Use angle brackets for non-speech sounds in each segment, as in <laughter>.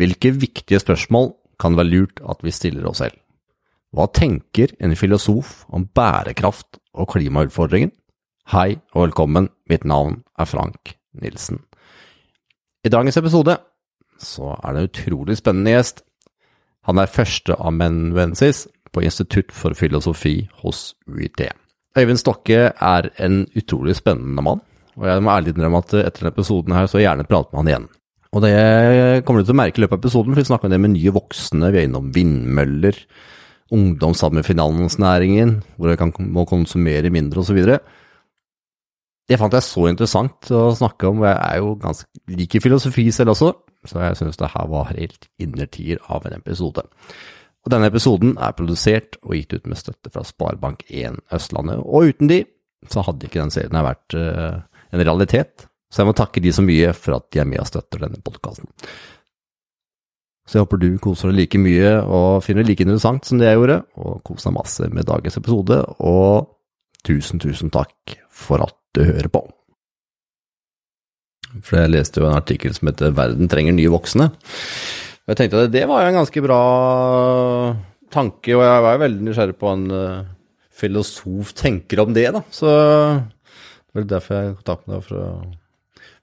Hvilke viktige spørsmål kan det være lurt at vi stiller oss selv? Hva tenker en filosof om bærekraft og klimautfordringen? Hei og velkommen, mitt navn er Frank Nilsen. I dagens episode så er det en utrolig spennende gjest. Han er førsteamanuensis på Institutt for filosofi hos UiT. Øyvind Stokke er en utrolig spennende mann, og jeg må ærlig innrømme at etter denne episoden her, så jeg gjerne prate med han igjen. Og det kommer du til å merke i løpet av episoden, for vi snakker om det med nye voksne, vi er innom vindmøller, ungdom sammen med finansnæringen, hvor jeg må konsumere mindre osv. Det fant jeg så interessant å snakke om, og jeg er jo ganske liker filosofi selv også, så jeg synes det her var helt innertier av en episode. Og denne episoden er produsert og gitt ut med støtte fra Sparebank1 Østlandet, og uten de så hadde ikke den serien vært uh, en realitet. Så jeg må takke de så mye for at de er med og støtter denne podkasten. Så jeg håper du koser deg like mye og finner det like interessant som det jeg gjorde, og kos deg masse med dagens episode, og tusen, tusen takk for at du hører på. For jeg leste jo en artikkel som heter 'Verden trenger nye voksne'. Jeg tenkte at det var jo en ganske bra tanke, og jeg var jo veldig nysgjerrig på en uh, filosof tenker om det, da. Så det var derfor jeg kontaktet deg, for å,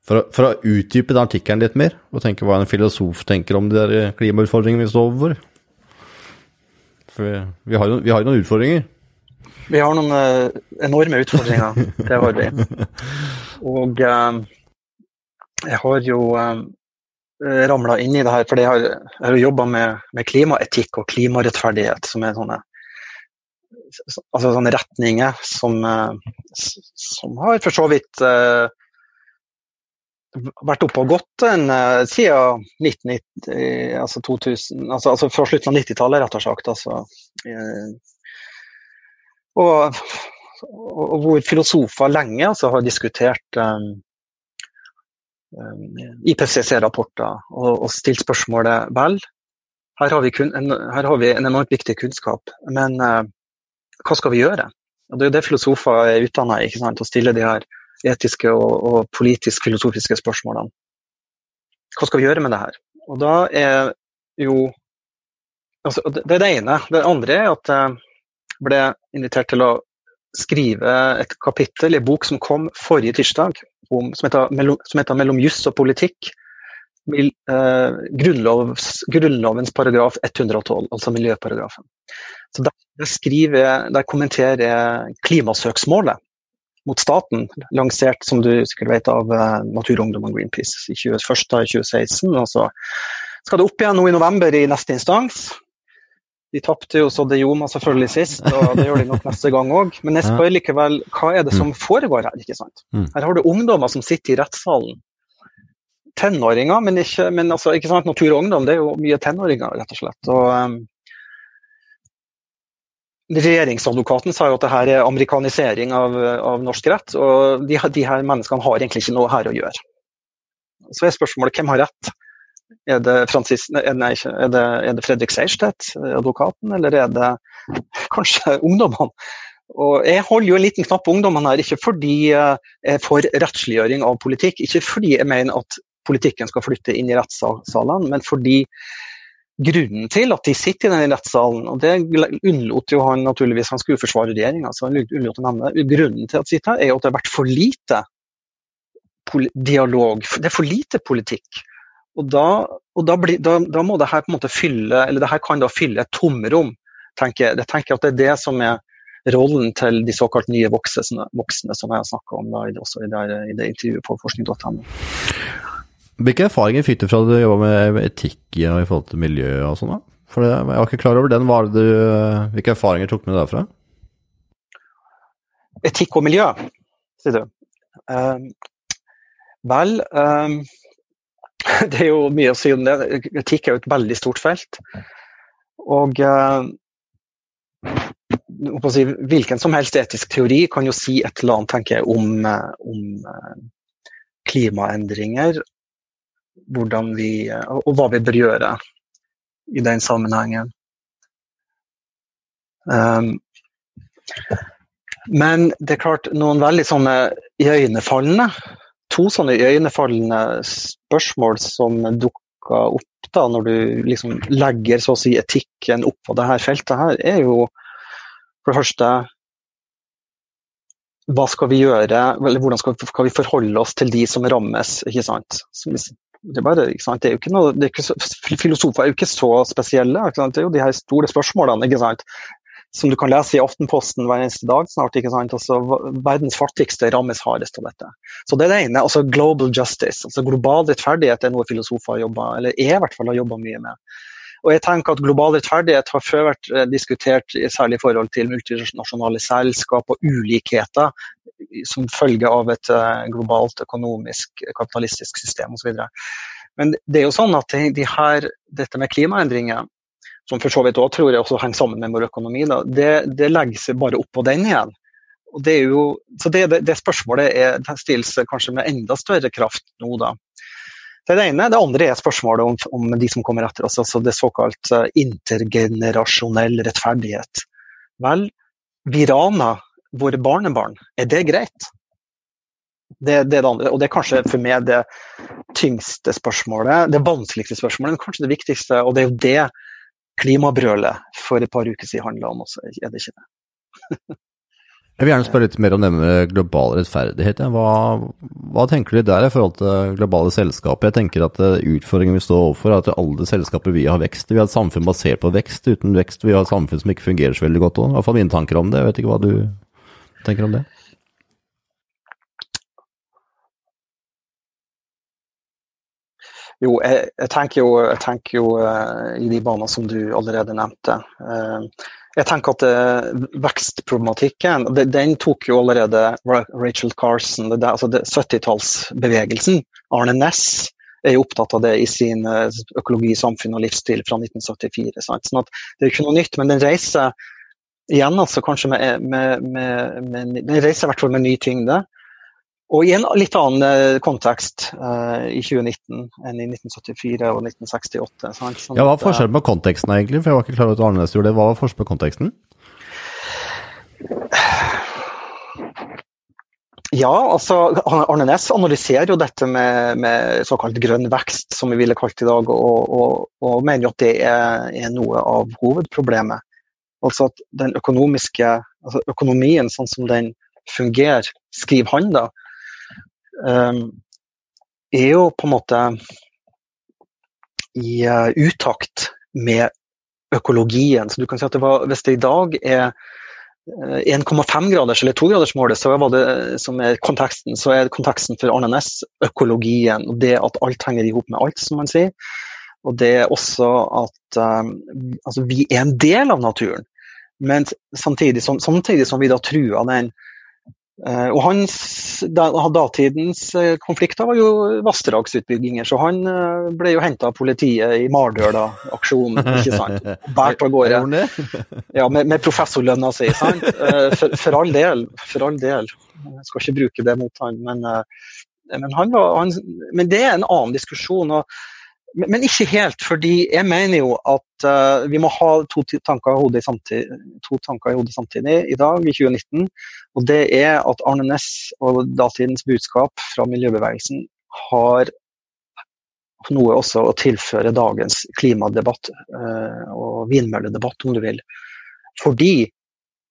for, for å utdype den artikkelen litt mer, og tenke hva en filosof tenker om de der klimautfordringene vi står overfor. For vi, vi, har jo, vi har jo noen utfordringer. Vi har noen uh, enorme utfordringer, det har vi. Og uh, jeg har jo uh, ramla inn i det her, for jeg har, jeg har jobba med, med, klimaetikk og klimarettferdighet, som er sånne, altså sånne retninger som, som har for så vidt uh, vært oppe og gått en, uh, siden 1990, altså 2000, altså, altså fra slutten av 90-tallet, rett og slett. Altså, og, og, hvor filosofer lenge altså, har diskutert um, IPCC-rapporter og, og, stilt spørsmålet vel, her har, kun, en, her har vi en enormt viktig kunnskap, men uh, hva skal vi gjøre? Og Det er jo det filosofer er utdanna i, å stille de her etiske og, og politisk-filosofiske spørsmålene. Hva skal vi gjøre med det her? Og da er jo altså, Det er det ene. Det andre er at jeg ble invitert til å skrive et kapittel i en bok som kom forrige tirsdag, om, som, heter, 'Mellom juss og politikk'. Eh, grunnlovs, grunnlovens paragraf 112, altså miljøparagrafen. Så der, der, skriver, der kommenterer jeg klimasøksmålet mot staten, lansert som du sikkert vet av uh, Naturungdom og Greenpeace i 20, 2016. Og så skal det opp igjen nå i november i neste instans. De tapte jo så det gjorde selvfølgelig sist, og det gjør de nok neste gang òg. Men jeg spør likevel, hva er det som mm. foregår her? ikke sant? Mm. Her har du ungdommer som sitter i rettssalen. Tenåringer, men ikke, men altså, ikke sant? Natur og ungdom, det er jo mye tenåringer, rett og slett. Og, um, Regjeringsadvokaten sa jo at det her er amerikanisering av, av norsk rett, og de, de, her menneskene har egentlig ikke noe her å gjøre. Så er spørsmålet hvem har rett? Er det, Francis, nei, er det, er det Fredrik Seierstedt, advokaten, eller er det kanskje ungdommene? Og Jeg holder jo en liten knapp på ungdommene her, ikke fordi jeg er for rettsliggjøring av politikk, ikke fordi jeg mener at politikken skal flytte inn i rettssalene, men fordi grunnen til at de sitter i denne rettssalen, og det unnlot jo han naturligvis, han skulle forsvare regjeringa, så han unnlot å nevne Grunnen til at de sitter her, er jo at det har vært for lite dialog. Det er for lite politikk. Og da, og da, bli, da, da må det her på en måte fylle, eller det her kan da fylle et tomrom, tenker jeg. Jeg tenker at det er det som er rollen til de såkalt nye voksne, voksne som jeg har snakka om da, også i det, i det intervjuet på forskning.no. Hvilke erfaringer fikk du fra du jobba med etikk i, forhold til miljø og sånn? For det, Jeg var ikke klar over den. Du, hvilke erfaringer tok du med derfra? Etikk og miljø, sier du. Um, vel, um, <laughs> det er jo mye å si om det. Etikk er jo et veldig stort felt. Og uh, si, hvilken som helst etisk teori kan jo si et eller annet tenker jeg, om, om klimaendringer hvordan vi, og hva vi bør gjøre i den sammenhengen. Um, men det er klart, noen veldig sånne iøynefallende To sånne iøynefallende spørsmål som dukker opp da, når du liksom legger så å si etikken opp på det her feltet, her, er jo for det første hva skal vi gjøre, eller hvordan skal, vi forholde oss til de som rammes? ikke sant? Det bare? Det er jo ikke noe, er ikke Filosofer er jo ikke så spesielle. Ikke? Det er jo de her store spørsmålene ikke sant? som du kan lese i Aftenposten hver eneste dag snart. ikke sant? Altså, verdens fattigste rammes hardest av dette. Så Det er det ene. altså Global justice. altså Global rettferdighet er noe filosofer har jobba, eller er i hvert fall har jobba mye med. Og jeg tenker at Global rettferdighet har før vært eh, diskutert særlig i forhold til multinasjonale selskap og ulikheter som følge av et eh, globalt økonomisk kapitalistisk system osv. Men det er jo sånn at de her, dette med klimaendringer, som for så vidt også tror jeg også henger sammen med vår økonomi, da, det, det, legger seg bare opp på den igjen. Og det er jo, så det, det, det spørsmålet er, stilles kanskje med enda større kraft nå. da. Det er det ene. Det andre er spørsmålet om, om de som kommer etter oss, altså det såkalt eh, intergenerasjonell rettferdighet. Vel, vi raner våre barnebarn. Er det greit? Det, det, er det andre. Og det er kanskje for meg det tyngste spørsmålet, det vanskeligste spørsmålet, men kanskje det viktigste. Og det er jo det klimabrølet for et par uker siden handla om også, er det ikke det? <laughs> Jeg vil gjerne spørre litt mer om det med global rettferdighet. Hva, hva, tenker du der i forhold til globale selskaper? Jeg tenker at eh, utfordringen vi står overfor er at alle selskaper vi har vekst. Vi har et samfunn basert på vekst. Uten vekst vi har et samfunn som ikke fungerer så veldig godt òg. Iallfall mine tanker om det. Jeg vet ikke hva du tenker om det? Jo, jeg, jeg, tenker jo, jeg tenker jo uh, i de baner som du allerede nevnte. Uh, jeg tenker at uh, Vekstproblematikken den tok jo allerede Rachel Carson, det, altså 70-tallsbevegelsen. Arne Næss er jo opptatt av det i sin uh, økologi, samfunn og livsstil fra 1974. Sant? Sånn det er jo ikke noe nytt, men den reiser igjen altså kanskje med, med, med, med Den reiser i hvert fall med ny tyngde. Og i en litt annen eh, kontekst uh, i 2019 enn i 1974 og 1968. Sant? Sånn ja, Hva er forskjellen på konteksten egentlig? For jeg var ikke klar over at Arnes gjorde det. Hva var forskjellen på konteksten? Ja, altså Arne Næss analyserer jo dette med, med, såkalt grønn vekst, som vi ville kalt i dag, og, og, og mener jo at det er, er, noe av hovedproblemet. Altså at den økonomiske, altså økonomien sånn som den fungerer, skriver han da, er jo på en måte i uh, utakt med økologien. Så du kan si at det var, Hvis det i dag er 1,5-graders eller 2-gradersmålet, så var det som er konteksten, så er konteksten for Arne Næss økologien. og Det at alt henger i hop med alt, som man sier. Og det er også at um, altså vi er en del av naturen. Men samtidig som, samtidig som vi da truer den Eh, og hans, Datidens eh, konflikter var jo vassdragsutbygginger, så han eh, ble jo henta av politiet i Mardøla-aksjonen. ikke <laughs> sant? Båret av gårde. Ja, med, med professorlønna si. sant? For, for, all del. For all del. Jeg skal ikke bruke det mot han, men, men, han var, han, men det er en annen diskusjon. og men ikke helt, fordi jeg mener jo at uh, vi må ha to tanker, samtidig, to tanker i hodet samtidig i dag, i 2019. Og det er at Arne Næss og datidens budskap fra miljøbevegelsen har noe også å tilføre dagens klimadebatt uh, og vindmølledebatt, om du vil. Fordi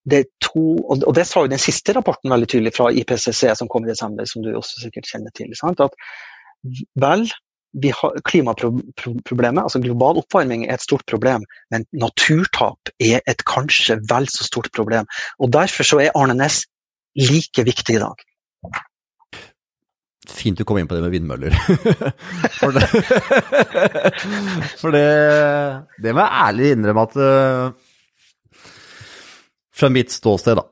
det er to, og det sa jo den siste rapporten veldig tydelig fra IPCC som kom i desember, som du også sikkert kjenner til. Sant? At vel, klimaproblemet, altså global oppvarming, er et stort problem, men naturtap er et kanskje vel så stort problem. Og Derfor så er Arne Næss like viktig i dag. Fint du kom inn på det med vindmøller. <laughs> For det, <laughs> for det, det må jeg ærlig innrømme at uh, Fra mitt ståsted, da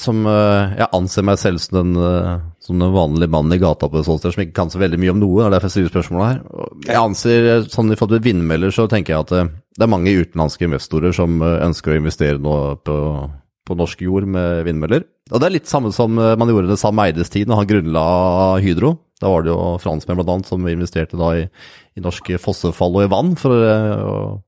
som uh, Jeg anser meg selv som den, uh, som den vanlige mannen i gata på Solstad som ikke kan så veldig mye om noe. og derfor jeg stiller spørsmålet her. Jeg anser, eh, sånn I forhold til vindmøller så tenker jeg at uh, det er mange utenlandske investorer som ønsker å investere nå på, på, norsk jord med vindmøller. Og Det er litt samme som man gjorde det Sam Eides tid, når han grunnla Hydro. Da var det jo franskmenn annet som investerte da i, i norske fossefall og i vann. for,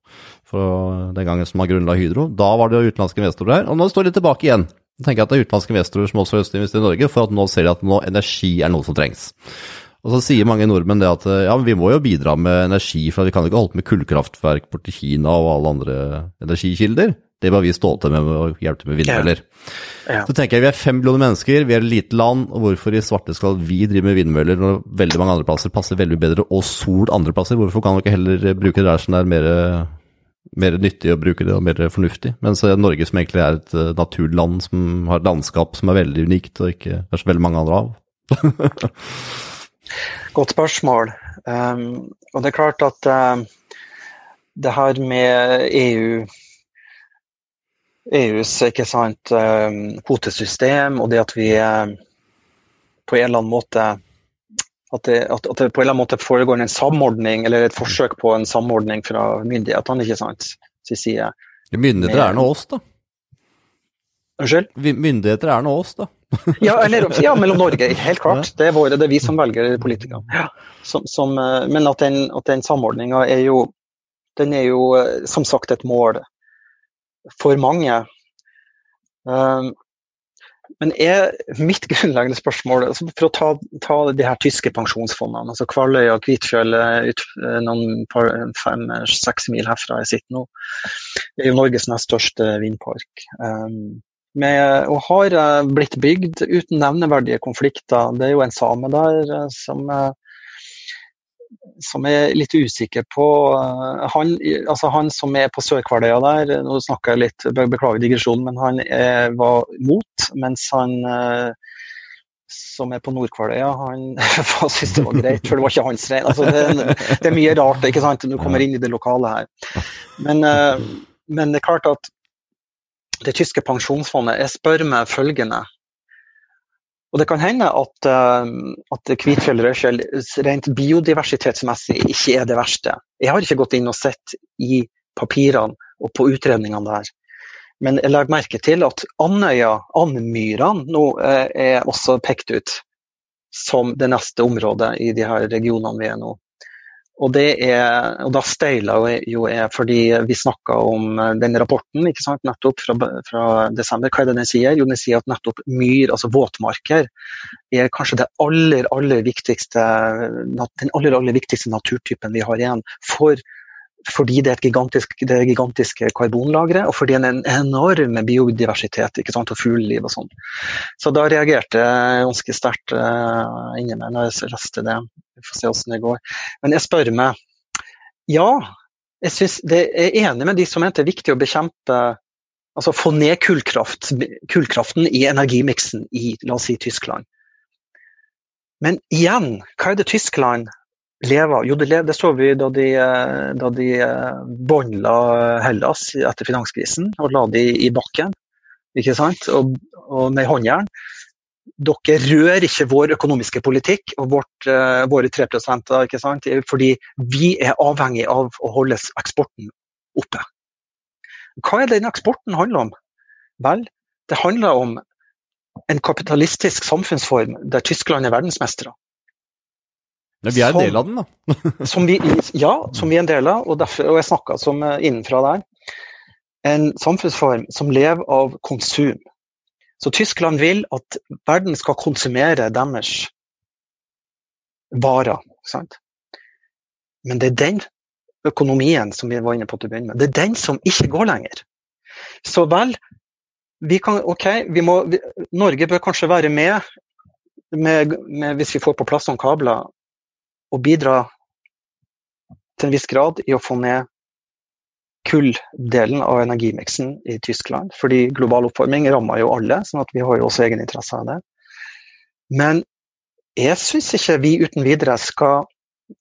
for den gangen som han grunnla Hydro. Da var det jo utenlandske investorer her. Og nå står de tilbake igjen. Jeg tenker jeg at det er utenlandske investorer som også har lyst til å investere i Norge, for at nå ser de at nå energi er noe som trengs. Og så sier mange nordmenn det at ja, vi må jo bidra med energi, for vi kan ikke holde på med kullkraftverk borti Kina og alle andre energikilder. Det må vi stå til med å hjelpe til med vindmøller. Ja. Så tenker jeg vi er fem millioner mennesker, vi er et lite land, og hvorfor i svarte skal vi drive med vindmøller når veldig mange andre plasser passer veldig bedre, og sol andre plasser? Hvorfor kan vi ikke heller bruke det der som er mer, mer nyttig å bruke det, og mer fornuftig? Mens Norge som egentlig er et naturland som har et landskap som er veldig unikt, og ikke er så veldig mange andre av. <laughs> Godt spørsmål. Um, og det er klart at uh, det her med EU EUs ikke sant, um, kvotesystem og det at vi på en eller annen måte at det, at, at det, på en eller annen måte foregår en samordning, eller et forsøk på en samordning fra myndighetene, ikke sant, sin side. Myndigheter er nå oss, da. Unnskyld? Myndigheter er nå oss, da. ja, eller, ja, mellom Norge, helt <laughs> klart. Det er, våre, det er vi som velger politikere. Ja. Som, som, eh, men at den, at den samordninga er jo den er jo eh, som sagt et mål for mange. Um, men er mitt <laughs> grunnleggende spørsmål altså For å ta, ta de her tyske pensjonsfondene, altså Kvaløya og Kvitfjell ut noen fem-seks mil herfra jeg sitter nå, er jo Norges nest største vindpark. Um, med, og har blitt bygd uten nevneverdige konflikter. Det er jo en same der som som er litt usikker på han, altså han som er på Sør-Kvaløya der, nå snakker jeg litt, beklager digresjonen, men han er, var mot, mens han som er på Nord-Kvaløya, han <laughs> syntes det var greit, for det var ikke hans rein. Altså, det, det, er mye rart ikke sant, når du kommer inn i det lokale her. Men, men det er klart at det tyske pensjonsfondet, jeg spør meg følgende og Det kan hende at, at Kvitfjell Rødskjell rent biodiversitetsmessig ikke er det verste. Jeg har ikke gått inn og sett i papirene og på utredningene der. Men jeg legger merke til at Andøya, Andmyrene, nå er også pekt ut som det neste området i de her regionene vi er nå. Og, er, og da steila jo jeg fordi vi snakka om den rapporten ikke sant, nettopp fra, fra, desember. Hva er det den sier? Jo, den sier at nettopp myr, altså våtmarker, er kanskje det aller, aller den aller, aller viktigste naturtypen vi har igjen. For, fordi det er et gigantisk, det er gigantiske karbonlagre, og fordi det er en enorm biodiversitet ikke sant, og fugleliv og sånn. Så da reagerte jeg ganske sterkt uh, inni meg når jeg leste det. Vi får se hvordan det går. Men jeg spør meg Ja, jeg, synes det, jeg er enig med de som mente det er viktig å bekjempe Altså få ned kullkraft, kullkraften i energimiksen i la oss si Tyskland. Men igjen, hva er det Tyskland lever? Jo, det, det så vi da de, da de båndla Hellas etter finanskrisen og la de i bakken ikke sant? Og, og med håndjern dere rører ikke vår økonomiske politikk og vårt, våre 3 ikke sant? fordi vi er avhengig av å holde eksporten oppe. Hva er det den eksporten handler om? Vel, det handler om en kapitalistisk samfunnsform der Tyskland er verdensmestere. Men vi er en del av den, da. <laughs> <laughs> som vi, ja, som vi er en del av, og, derfor, og jeg snakka som eh, innenfra der. En samfunnsform som lever av konsum. Så Tyskland vil at verden skal konsumere deres varer. Sant? Men det er den økonomien som vi var inne på til å begynne med, det er den som ikke går lenger. Så vel, vi kan, ok, vi må, vi, Norge bør kanskje være med, med, med, hvis vi får på plass noen kabler, og bidra til en viss grad i å få ned kulldelen av energimiksen i Tyskland. Fordi global oppvarming rammer jo alle, sånn at vi har jo også egeninteresse av det. Men jeg syns ikke vi uten videre skal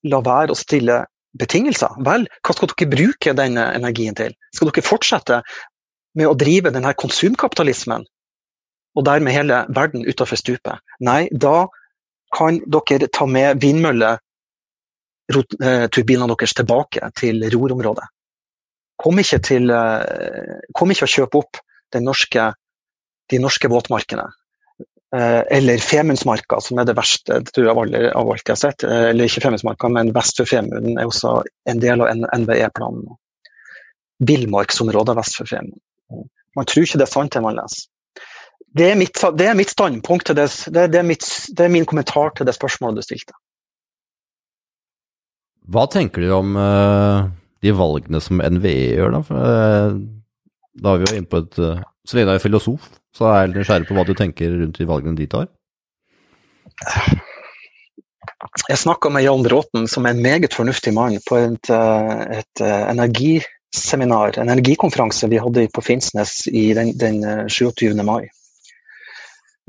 la være å stille betingelser. Vel, hva skal dere bruke denne energien til? Skal dere fortsette med å drive denne konsumkapitalismen, og dermed hele verden utafor stupet? Nei, da kan dere ta med vindmølleturbinene eh, deres tilbake til rorområdet. Kom ikke, til, eh, kom ikke å kjøpe opp norske, de norske våtmarkene. Eh, eller Femundsmarka, som er det verste tror jeg, av, alt jeg har sett. Eller ikke Femundsmarka, men vest for Femunden er også en del av NVE-planen. Villmarksområder vest for Femund. Man tror ikke det er sant det man leser. Det er mitt, det er mitt standpunkt til det, det, er mitt, det er min kommentar til det spørsmålet du stilte. Hva tenker du om uh, de valgene som NVE gjør, da? For, uh, da er vi jo inne på et uh, lenge du er filosof, så er litt nysgjerrig på hva du tenker rundt de valgene de tar. Jeg snakka med Jan Bråten, som er en meget fornuftig mann, på et, et energiseminar, en energikonferanse vi hadde på Finnsnes i den, den 27. mai.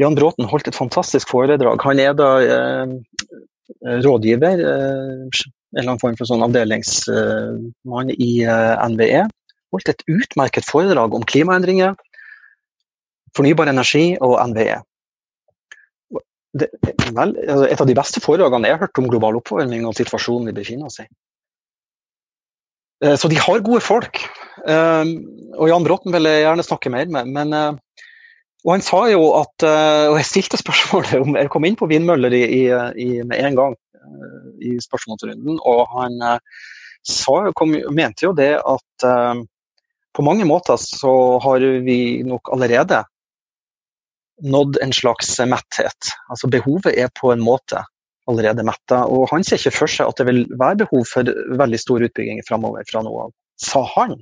Jan Bråten holdt et fantastisk foredrag. Han er da eh, rådgiver, eh, eller annen form for sånn avdelingsmann i eh, NVE. Holdt et utmerket foredrag om klimaendringer, fornybar energi og NVE. Det, vel, altså, et av de beste foredragene jeg har hørt om global oppvarming og situasjonen vi befinner oss i. Eh, så de har gode folk. Eh, og Jan Bråten vil jeg gjerne snakke mer med. men og han sa jo at Og jeg stilte spørsmålet om Jeg kom inn på vindmøller i, i, med en gang i spørsmålsrunden, og han eh, sa, kom, mente jo det at på mange måter så har vi nok allerede nådd en slags metthet. Altså behovet er på en måte allerede metta. Og han ser ikke for seg at det vil være behov for veldig stor utbygging framover fra nå av, sa han.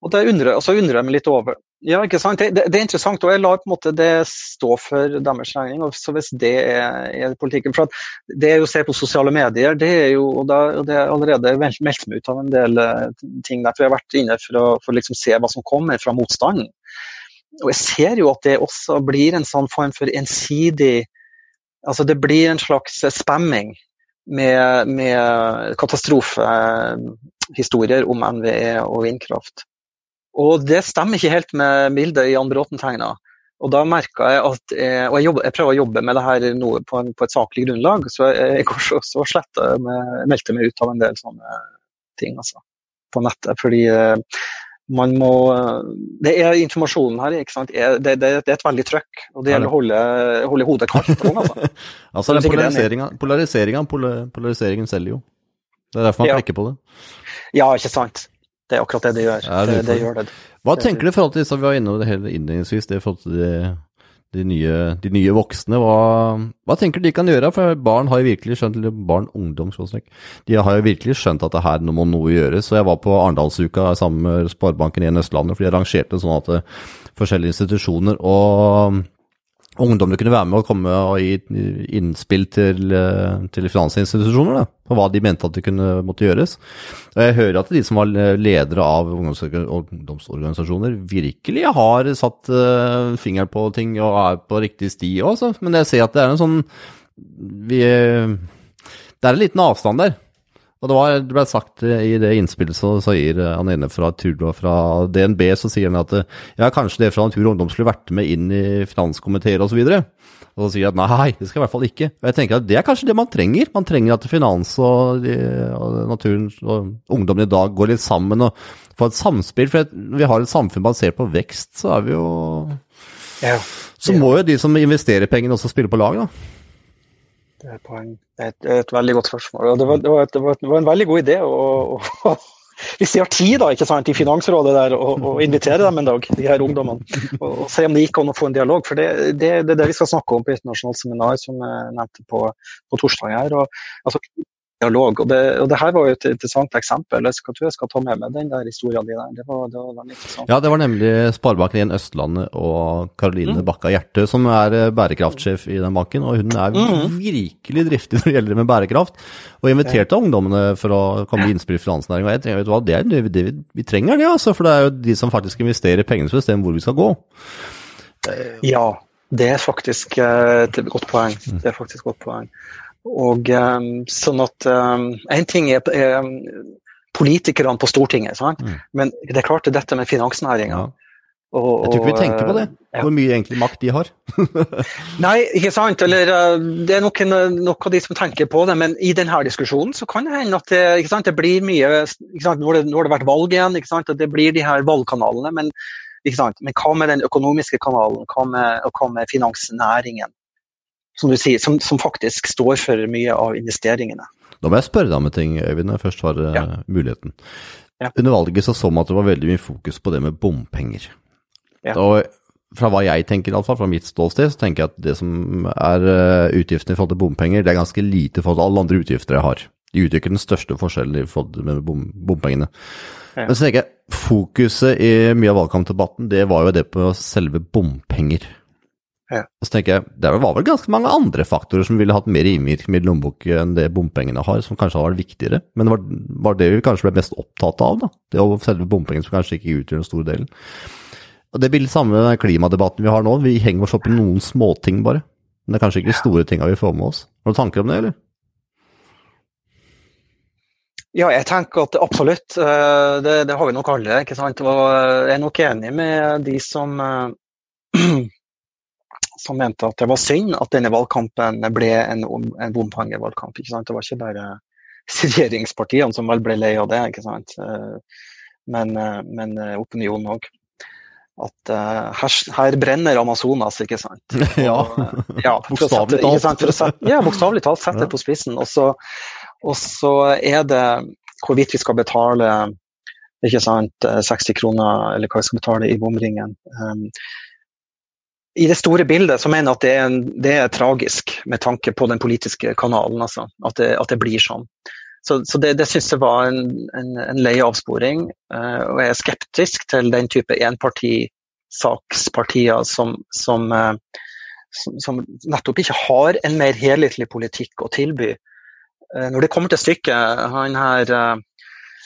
Og, undrer, så undrer jeg meg litt over ja, ikke sant. Det, det, er interessant, og jeg lar på en måte det stå for deres regning. Så hvis det er, er politikken For det jeg jo å se på sosiale medier, det er jo og det er allerede meldt meg ut av en del uh, ting der. For jeg har vært inne for å for liksom se hva som kommer fra motstanden. Og jeg ser jo at det også blir en sånn form for ensidig Altså det blir en slags spamming med, med katastrofehistorier om NVE og vindkraft. Og det stemmer ikke helt med bildet Jan Bråten tegna. Og da merka jeg at jeg, Og jeg, jobber, jeg, prøver å jobbe med det her på, en, på, et saklig grunnlag, så jeg, går så, så slett med, meldte meg ut av en del sånne ting altså, på nettet. Fordi eh, man må Det er informasjonen her, ikke sant. Det, det, det er et veldig trøkk. Og det gjelder å holde, holde, hodet kaldt. Altså, <laughs> altså den polariseringa, polariseringa, polariseringen selger jo. Det er derfor man ja. klikker på det. Ja, ikke sant. Det er akkurat det det gjør. Det, det gjør det. Hva tenker du i forhold til disse vi var inne det hele innledningsvis, det i forhold til de, de, nye, de nye, voksne? Hva, hva, tenker du de kan gjøre? For barn har jo virkelig skjønt, eller barn, ungdom, de har jo virkelig skjønt at det her må noe gjøres. Så jeg var på Arendalsuka sammen med Sparebanken 1 Østlandet, for de arrangerte sånn at eh, forskjellige institusjoner og ungdommene kunne være med og komme og gi innspill til, eh, til finansinstitusjoner da, på hva de mente at det kunne måtte gjøres. Og jeg hører at de som var ledere av ungdomsorganisasjoner, virkelig har satt uh, fingeren på ting og er på riktig sti også, men jeg ser at det er en sånn vi, Det er en liten avstand der. Og det, var, det ble sagt i det innspillet så sier han ene fra Turlo fra DNB, så sier han at ja, kanskje det fra Natur og Ungdom skulle vært med inn i finanskomiteer osv. Og, og så sier han at nei, det skal i hvert fall ikke. Og jeg tenker at det er kanskje det man trenger. Man trenger at finans og, og naturen og ungdommen i dag går litt sammen og får et samspill. For vi har et samfunn basert på vekst, så er vi jo ja, Så må jo de som investerer pengene også spille på lag, da. Det er, poeng. Det er et, et, veldig godt spørsmål. Det var, det var, et, det var, en veldig god idé å, å, <laughs> hvis de har tid da, ikke sant, i Finansrådet der, og, invitere dem en dag, de her ungdommene, og, og se om det gikk an å få en dialog. For det, det, det er det vi skal snakke om på internasjonalt seminar som jeg nevnte på, på torsdag. her. Og, altså, dialog. Og det, og det, her var jo et interessant eksempel. Jeg tror jeg skal ta med meg den der historien din der. Det var, det var veldig interessant. Ja, det var nemlig Sparebanken 1 Østlandet og Karoline mm. Bakka Hjerte som er eh, bærekraftsjef i den banken. Og hun er mm. virkelig driftig når det gjelder med bærekraft. Og inviterte ja. ungdommene for å komme med innspill i finansnæringen. Og jeg tenker, vet du hva, det er det, det, vi trenger det, altså. For det er jo de som faktisk investerer pengene som bestemmer hvor vi skal gå. Ja, det er faktisk eh, et godt poeng. Det er faktisk et godt poeng. Og um, sånn at um, En ting er, er politikerne på Stortinget, mm. men det er klart det er dette med finansnæringa. Ja. Og, jeg tror ikke vi tenker på det, ja. hvor mye egentlig makt de har. <laughs> Nei, ikke sant. Eller det er noen, noen av de som tenker på det, men i denne diskusjonen så kan det hende at det, sant, det blir mye Nå har det, nå har det vært valg igjen, at det blir de her valgkanalene. Men, men hva med den økonomiske kanalen? Hva med, hva med finansnæringen? Som du sier, som, som, faktisk står for mye av investeringene. Da må jeg spørre deg om en ting, Øyvind, når jeg først har eh, ja. muligheten. Ja. Under valget så så man at det var veldig mye fokus på det med bompenger. Ja. Og fra hva jeg tenker, iallfall fra mitt ståsted, så tenker jeg at det som er eh, utgiftene i forhold til bompenger, det er ganske lite i forhold til alle andre utgifter jeg har. De utgjør den største forskjellen i forhold til med bom, bompengene. Ja. Men så tenker jeg, fokuset i mye av valgkampdebatten, det var jo det på selve bompenger. Ja. Og så tenker jeg, det var vel ganske mange andre faktorer som ville hatt mer innvirkning i lommeboken enn det bompengene har, som kanskje hadde vært viktigere. Men det var, var det vi kanskje ble mest opptatt av, da. Det var selve bompengene som kanskje ikke utgjør den store delen. Og det blir litt samme med den klimadebatten vi har nå. Vi henger oss opp i noen småting, bare. Men det er kanskje ikke de store tinga vi får med oss. Har du tanker om det, eller? Ja, jeg tenker at absolutt. eh, Det, det har vi nok alle. ikke sant? Og jeg er nok enig med de som, eh, <clears throat> som mente at det var synd at denne valgkampen ble en, en bompengevalgkamp. Det var ikke bare regjeringspartiene som vel ble lei av det? Eh, men, eh, men eh, opinionen òg. At her, her brenner Amazonas, ikke sant. <laughs> Ja. Og, ja, Bokstavelig talt. sette- Ja, bokstavelig talt. Sett det på spissen. Og så, og så er det hvorvidt vi skal betale ikke sant, eh, 60 kroner, eller hva vi skal betale i bomringen. I det store bildet så mener jeg at det er, en, det er tragisk, med tanke på den politiske kanalen. Altså, at, det, at det blir sånn. Så, så det, det syns jeg var en, en, en lei avsporing. Uh, og jeg er skeptisk til den type enpartisakspartier som, som, uh, som, som nettopp ikke har en mer helhetlig politikk å tilby. Uh, når det kommer til stykket, han her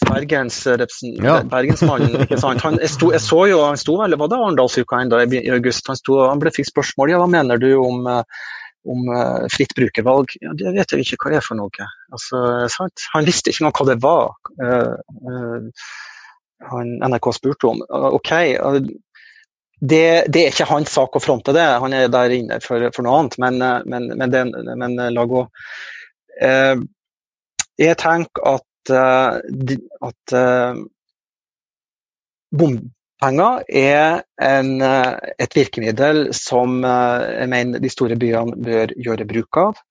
eh, Bergens Ja. Bergensmannen, ikke sant? Han, jeg, sto, jeg så jo han sto vel, var det Arendalsuka ennå i august? Han, sto, han ble fikk spørsmål ja, hva mener du om, eh, om eh, fritt brukervalg. Ja, det vet jeg ikke hva det er for noe. Altså, sant? Han visste ikke engang hva det var. han NRK spurte om. OK, det, det er ikke hans sak å fronte det, han er der inne for, for noe annet, men, men, men, det, men eh, la gå. Eh, jeg tenker at, at eh, bompenger er en, eh, et virkemiddel som eh, jeg mener de store byene bør gjøre bruk av.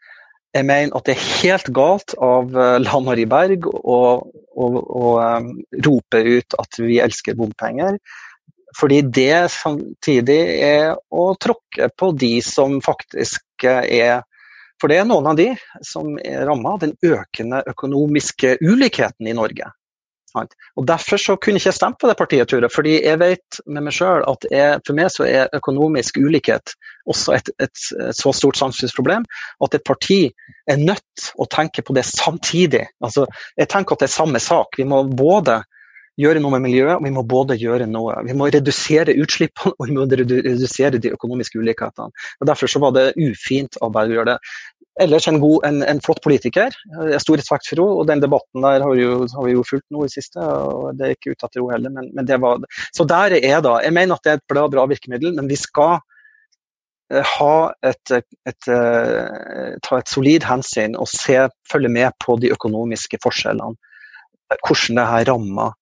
Jeg mener at det er helt galt av eh, Lan-Marie Berg å, å, å eh, rope ut at vi elsker bompenger. Fordi det samtidig er å tråkke på de som faktisk eh, er For det er noen av de som er ramma av den økende økonomiske ulikheten i Norge. Og Derfor så kunne jeg ikke stemme på det partiet, Ture. fordi jeg vet med meg sjøl at jeg, for meg så er økonomisk ulikhet også et, et, et så stort samfunnsproblem at et parti er nødt å tenke på det samtidig. Altså, jeg tenker at det er samme sak. Vi må både gjøre noe med miljøet, og vi må både gjøre noe Vi må redusere utslippene og vi må redusere de økonomiske ulikhetene. Og Derfor så var det ufint av Berg å gjøre det. Ellers en, god, en, en flott politiker. Jeg har stor respekt for henne, og den debatten der har, jo, har vi jo fulgt nå i siste. og Det er ikke ute etter henne heller, men, men det var Så der er jeg, da. Jeg mener at det er et bra, bra virkemiddel, men vi skal eh, ha et, et, et, ta et solid hensyn og se, følge med på de økonomiske forskjellene. Hvordan det her rammer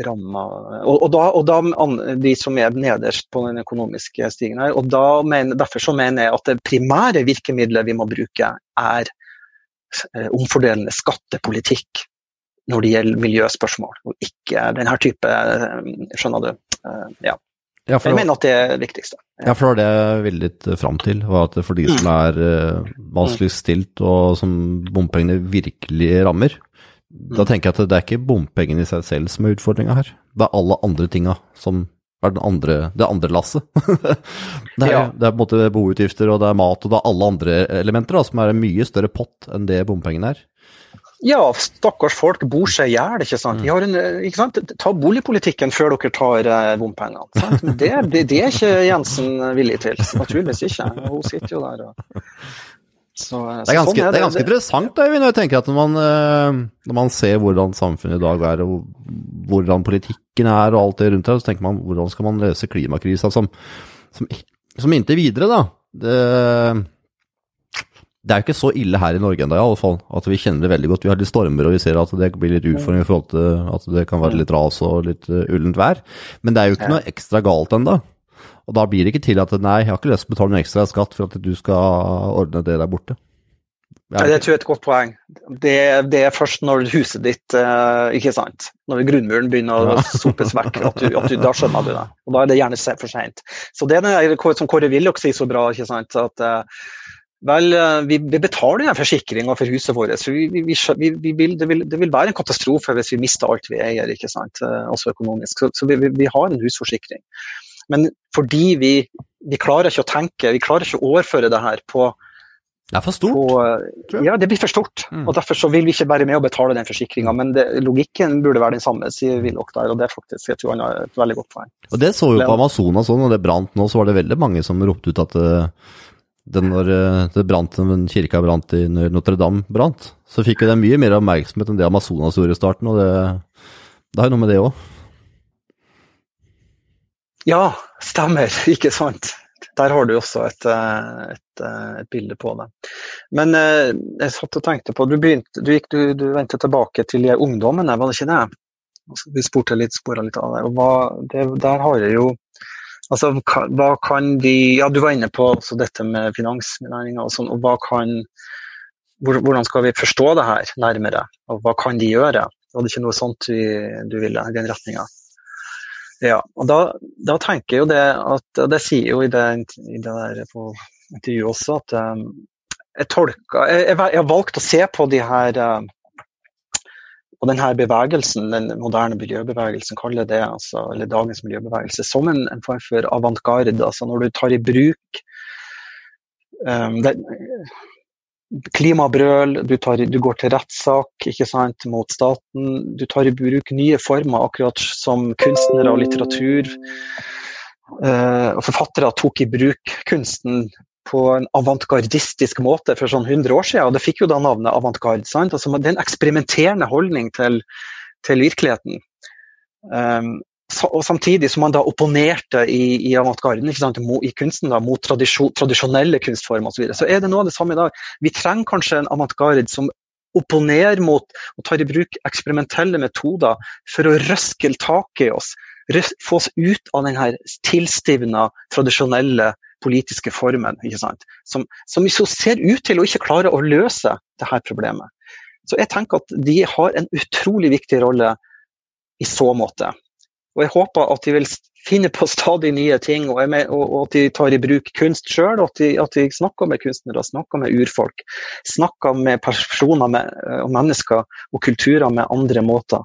rammer og, og, da, og da an- de som er nederst på den økonomiske stigen her. og mener, Derfor så mener jeg at det primære virkemidlet vi må bruke, er eh, omfordelende skattepolitikk når det gjelder miljøspørsmål, og ikke denne type eh, Skjønner du? Eh, Ja. Ja, for, Jeg mener at det er det viktigste. ja, for det var det jeg ville litt fram til. var at For de som er vanskelig vanskeligst stilt, og som bompengene virkelig rammer, da tenker jeg at det er ikke bompengene i seg selv som er utfordringa her. Det er alle andre tinga som er den andre, det andre lasset. <laughs> det, er, Ja. det er på en måte boutgifter, og det er mat, og det er alle andre elementer da, som er en mye større pott enn det bompengene er. Ja, stakkars folk bor seg i hjel, ikke sant. Har en, ikke sant? Ta boligpolitikken før dere tar eh, bompengene. sant? Men Det, det, det er ikke Jensen villig til. Naturligvis ikke. Hun sitter jo der og så, eh, Det er ganske, sånn det er ganske Det- interessant da, når jeg tenker at når man, eh, når man ser hvordan samfunnet i dag er, og hvordan politikken er og alt det rundt her, så tenker man hvordan skal man løse klimakrisa som, som, som inntil videre, da. Det, det er jo ikke så ille her i Norge ennå, fall. At vi kjenner det veldig godt. Vi har litt stormer, og vi ser at det blir litt utfordringer i forhold til at det kan være litt ras og litt eh, ullent vær. Men det er jo ikke noe ekstra galt ennå. Og da blir det ikke til at nei, jeg har ikke lyst til å betale noe ekstra skatt for at du skal ordne det der borte. Ja, det tror jeg er et godt poeng. Det, det er først når huset ditt eh, ikke sant? Når grunnmuren begynner å <laughs> sopes vekk, at du, at du, da skjønner du det. Og da er det gjerne for sent. Så det er det som Kåre Willoch sier så bra, ikke sant? at eh, Vel, eh, vi, vi betaler forsikringa for huset vårt. så vi, vi, vi vil, det, vil, det, vil, være en katastrofe hvis vi mister alt vi eier, ikke sant? Også økonomisk. Så, så vi, har en husforsikring. Men fordi vi, vi, klarer ikke å tenke, vi klarer ikke å overføre det her på det er for stort? På, eh, ja, det blir for stort. Mm. og Derfor så vil vi ikke være med å betale den forsikringa. Men det, logikken burde være den samme, sier Willoch der. og Det er faktisk jeg tror han har et veldig godt poeng. Og Det så jo på Amazonas òg, når det brant nå, så var det veldig mange som ropte ut at det når eh, det brant, den kirka brant i Notre-Dame brant, så fikk det mye mer oppmerksomhet enn det Amazonas gjorde i starten, og det, det har jo noe med det òg. Ja, stemmer. <laughs> Ikke sant. Der har du også et, eh, et, eh, et bilde på det. Men jeg satt og tenkte på Du, begynte, du, gikk, du, du vendte tilbake til ungdommene, var det ikke det? Altså, vi spurte litt, spora litt av det. og hva, det, Der har jeg jo Altså, hva kan de Ja, du var inne på dette med finansnæringa og sånn. og hva kan Hvordan skal vi forstå det her nærmere, og hva kan de gjøre? Var det ikke noe sånt du, du ville i den retninga? Ja, og da, da, tenker jeg jo det at Det sier jo i det, i det der på intervjuet også at um, jeg tolka jeg, jeg, jeg, har valgt å se på de her um, og denne bevegelsen, den moderne miljøbevegelsen, kaller det, altså, eller dagens miljøbevegelse, som en, en form for avantgarde. Altså når du tar i bruk um, klimabrøl, du, tar, du, går til rettssak mot staten. Du tar i bruk nye former, akkurat som kunstnere og litteratur. Uh, og forfattere tok i bruk kunsten på en avantgardistisk måte for sånn 100 år siden. Og det fikk jo da navnet avantgarde. Altså, det er en eksperimenterende holdning til, til virkeligheten. Um, og samtidig som man da opponerte i, i avantgarden, i kunsten da, mot tradisjonelle kunstformer osv. Så, så er det noe av det samme i dag. Vi trenger kanskje en avantgarde som opponerer mot og tar i bruk eksperimentelle metoder for å røske taket i oss. Få oss ut av denne tilstivna, tradisjonelle politiske formen, som, som så ser ut til å ikke klare å løse dette problemet. Så jeg tenker at de har en utrolig viktig rolle i så måte. Og jeg håper at de vil finne på stadig nye ting, og, med, og, og at de tar i bruk kunst sjøl. At, at, de snakker med kunstnere, snakker med urfolk. Snakker med personer med, og mennesker og kulturer med andre måter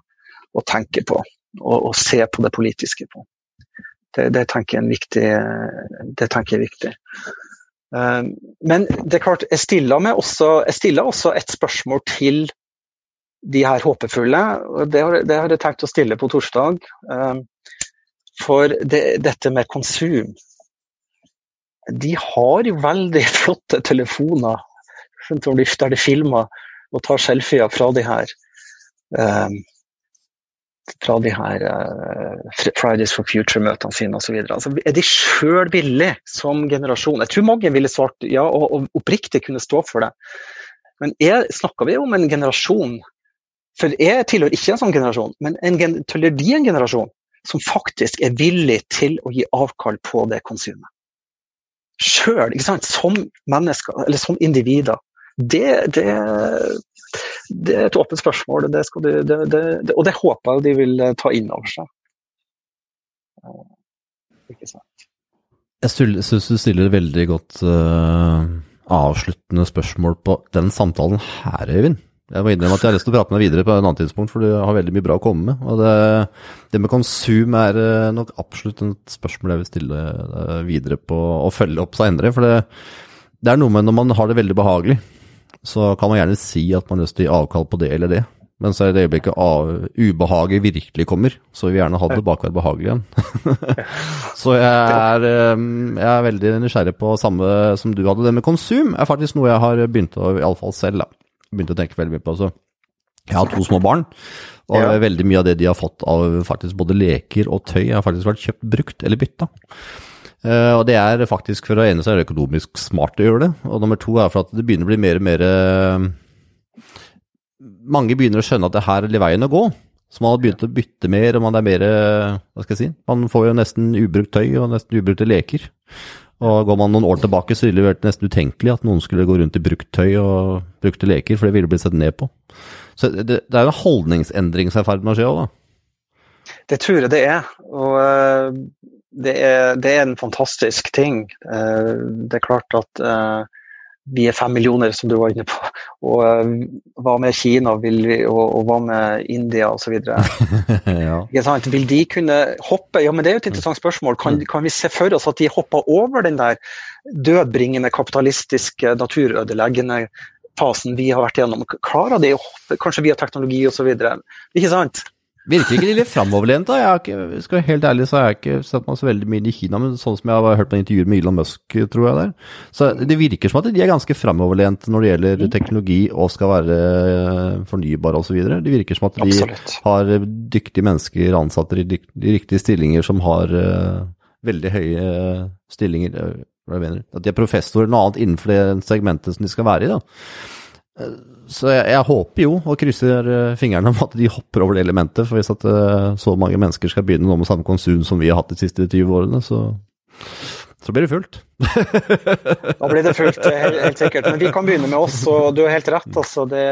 å tenke på og, og se på det politiske på. Det, det, tenker, jeg viktig, det tenker jeg er viktig. Eh, men det er klart, jeg stiller, også, jeg stiller også et spørsmål til de her håpefulle. Det har, det har jeg tenkt å stille på torsdag. Eh, for det, dette med konsum De har jo veldig <laughs> flotte telefoner der de filmer og tar selfier fra de her eh, fra de her uh, Fridays for Future-møtene sine osv. Altså, er de sjøl villige som generasjon? Jeg tror mange ville svart ja, og, og oppriktig kunne stå for det. Men er, snakker vi om en generasjon For jeg tilhører ikke en sånn generasjon, men en, tilhører de en generasjon som faktisk er villig til å gi avkall på det konsumet? Sjøl, som mennesker, eller som individer. Det, det, det er et åpent spørsmål, det du, og det håper jeg de vil eh, ta inn over seg. Eh, ikke sant. Jeg syns du stiller veldig godt uh, avsluttende spørsmål på den samtalen her, Øyvind. Jeg må innrømme at jeg har lyst til å prate med deg videre på en annen tidspunkt, for du har veldig mye bra å komme med. Og det, det med konsum er nok absolutt et spørsmål jeg vil stille videre på og følge opp seinere. For det, det, er noe med når man har det veldig behagelig, så kan man gjerne si at man har lyst til å gi avkall på det eller det. Men så er det øyeblikket av, ubehaget virkelig kommer, så vil vi gjerne ha det tilbake behagelig igjen. <laughs> så jeg er, ehm, jeg er, veldig nysgjerrig på samme som du hadde. Det med konsum er faktisk noe jeg har begynt å, iallfall selv, da, begynt å tenke veldig mye på. Så jeg har to små barn, og ja. veldig mye av det de har fått av faktisk både leker og tøy, har faktisk vært kjøpt brukt eller bytta. Uh, og det er faktisk for å ene seg er det økonomisk smart å gjøre det. Og nummer to er for at det begynner å bli mer og mer uh, Mange begynner å skjønne at det her er veien å gå. Så man har begynt å bytte mer, og man er mer Hva skal jeg si Man får jo nesten ubrukt tøy og nesten ubrukte leker. Og går man noen år tilbake, så ville det vært nesten utenkelig at noen skulle gå rundt i brukt tøy og brukte leker, for det ville blitt sett ned på. Så det, det er en holdningsendring som er i ferd med å skje òg, da. Det tror jeg det er. Og uh det er, det er, en fantastisk ting. Eh, det er klart at eh, vi er fem millioner, som du var inne på. Og uh, hva med Kina vil vi, og, og hva med India osv. <laughs> ja. Vil de kunne hoppe Ja, men det er jo et interessant spørsmål. Kan, kan vi se for oss at de hopper over den der dødbringende, kapitalistiske, naturødeleggende fasen vi har vært igjennom? Klarer de å hoppe, kanskje via teknologi osv.? Ikke sant? Virker ikke de litt framoverlent, da? Jeg har ikke, skal være helt ærlig, så har jeg ikke sett meg så veldig mye i Kina, men sånn som jeg har hørt på intervjuer med Elon Musk, tror jeg der. Så det virker som at de er ganske framoverlente når det gjelder mm. teknologi og skal være fornybare osv. Det virker som at de Absolutt. har dyktige mennesker ansatte i de riktige stillinger som har uh, veldig høye stillinger. Hva jeg mener. At de er professorer noe annet innenfor det segmentet som de skal være i. da. Så jeg, jeg, håper jo, og krysser eh, fingrene om at de hopper over det elementet. For hvis at uh, så mange mennesker skal begynne nå med samme konsum som vi har hatt de siste 20 årene, så, så blir det fullt. da blir det fullt, helt, helt, sikkert. Men vi kan begynne med oss, og du har helt rett. Altså, det,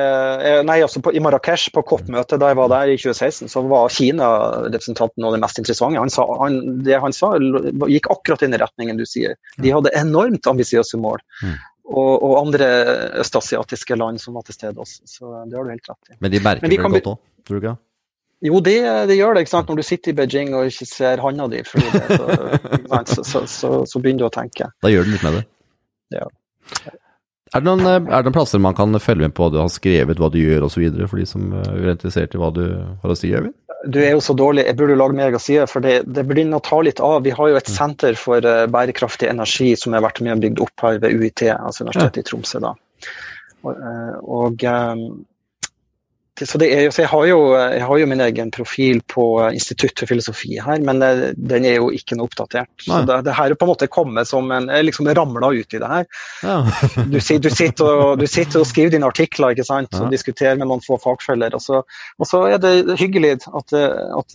nei, altså på, I Marrakech, på COP-møtet da jeg var der i 2016, så var Kina-representanten av det mest interessante. Han sa, han, det han sa, gikk akkurat inn i retningen du sier. De hadde enormt ambisiøse mål. Mm og, og, andre østasiatiske land som var til stede også. Så det har du helt rett i. Men de merker det godt òg, tror du ikke? Jo, det, det, gjør det. ikke sant? Når du sitter i Beijing og ikke ser handa di, <laughs> så, så, så, så, begynner du å tenke. Da gjør du litt med det? Ja. Er det, noen, er det noen plasser man kan følge med på hva du har skrevet, hva du gjør osv., for de som er interessert i hva du har å si, Øyvind? Du er jo så dårlig, jeg burde lage mer si, for det, det begynner å ta litt av. Vi har jo et mm. senter for uh, bærekraftig energi som har vært med og bygd opp her ved UiT, altså Universitetet ja. i Tromsø. da. Og, uh, og um, så, er, så jeg, har jo, jeg, har jo, min egen profil på Institutt for filosofi her, men eh, den er jo ikke noe oppdatert. Nei. Så det, det, her er på en måte kommet som en Jeg liksom ramla ut i det her. Ja. <laughs> du, du, sitter og, du, sitter og, skriver dine artikler ikke sant? og ja. diskuterer med noen få fagfeller. Og så, og så er det hyggelig, at, at, og,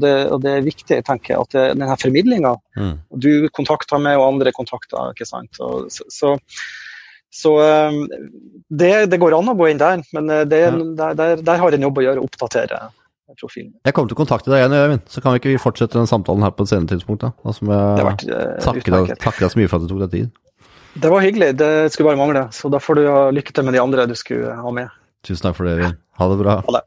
det, og, det, er viktig, tenker jeg, at denne formidlinga mm. Du kontakter meg, og andre kontakter. ikke sant? Så, så så ehm, det, det, går an å gå inn der, men eh, det, ja. der, der, der, har en jobb å gjøre, å oppdatere profilen. Jeg kommer til å kontakte deg igjen, Øyvind, så kan vi ikke fortsette den samtalen her på et senere tidspunkt. Da, da som jeg vært, uh, takker, deg, takker deg så mye for at du tok deg tid. Det var hyggelig, det skulle bare mangle. Så da får du ha lykke til med de andre du skulle ha med. Tusen takk for det, Øyvind. Ha det bra. Ha det.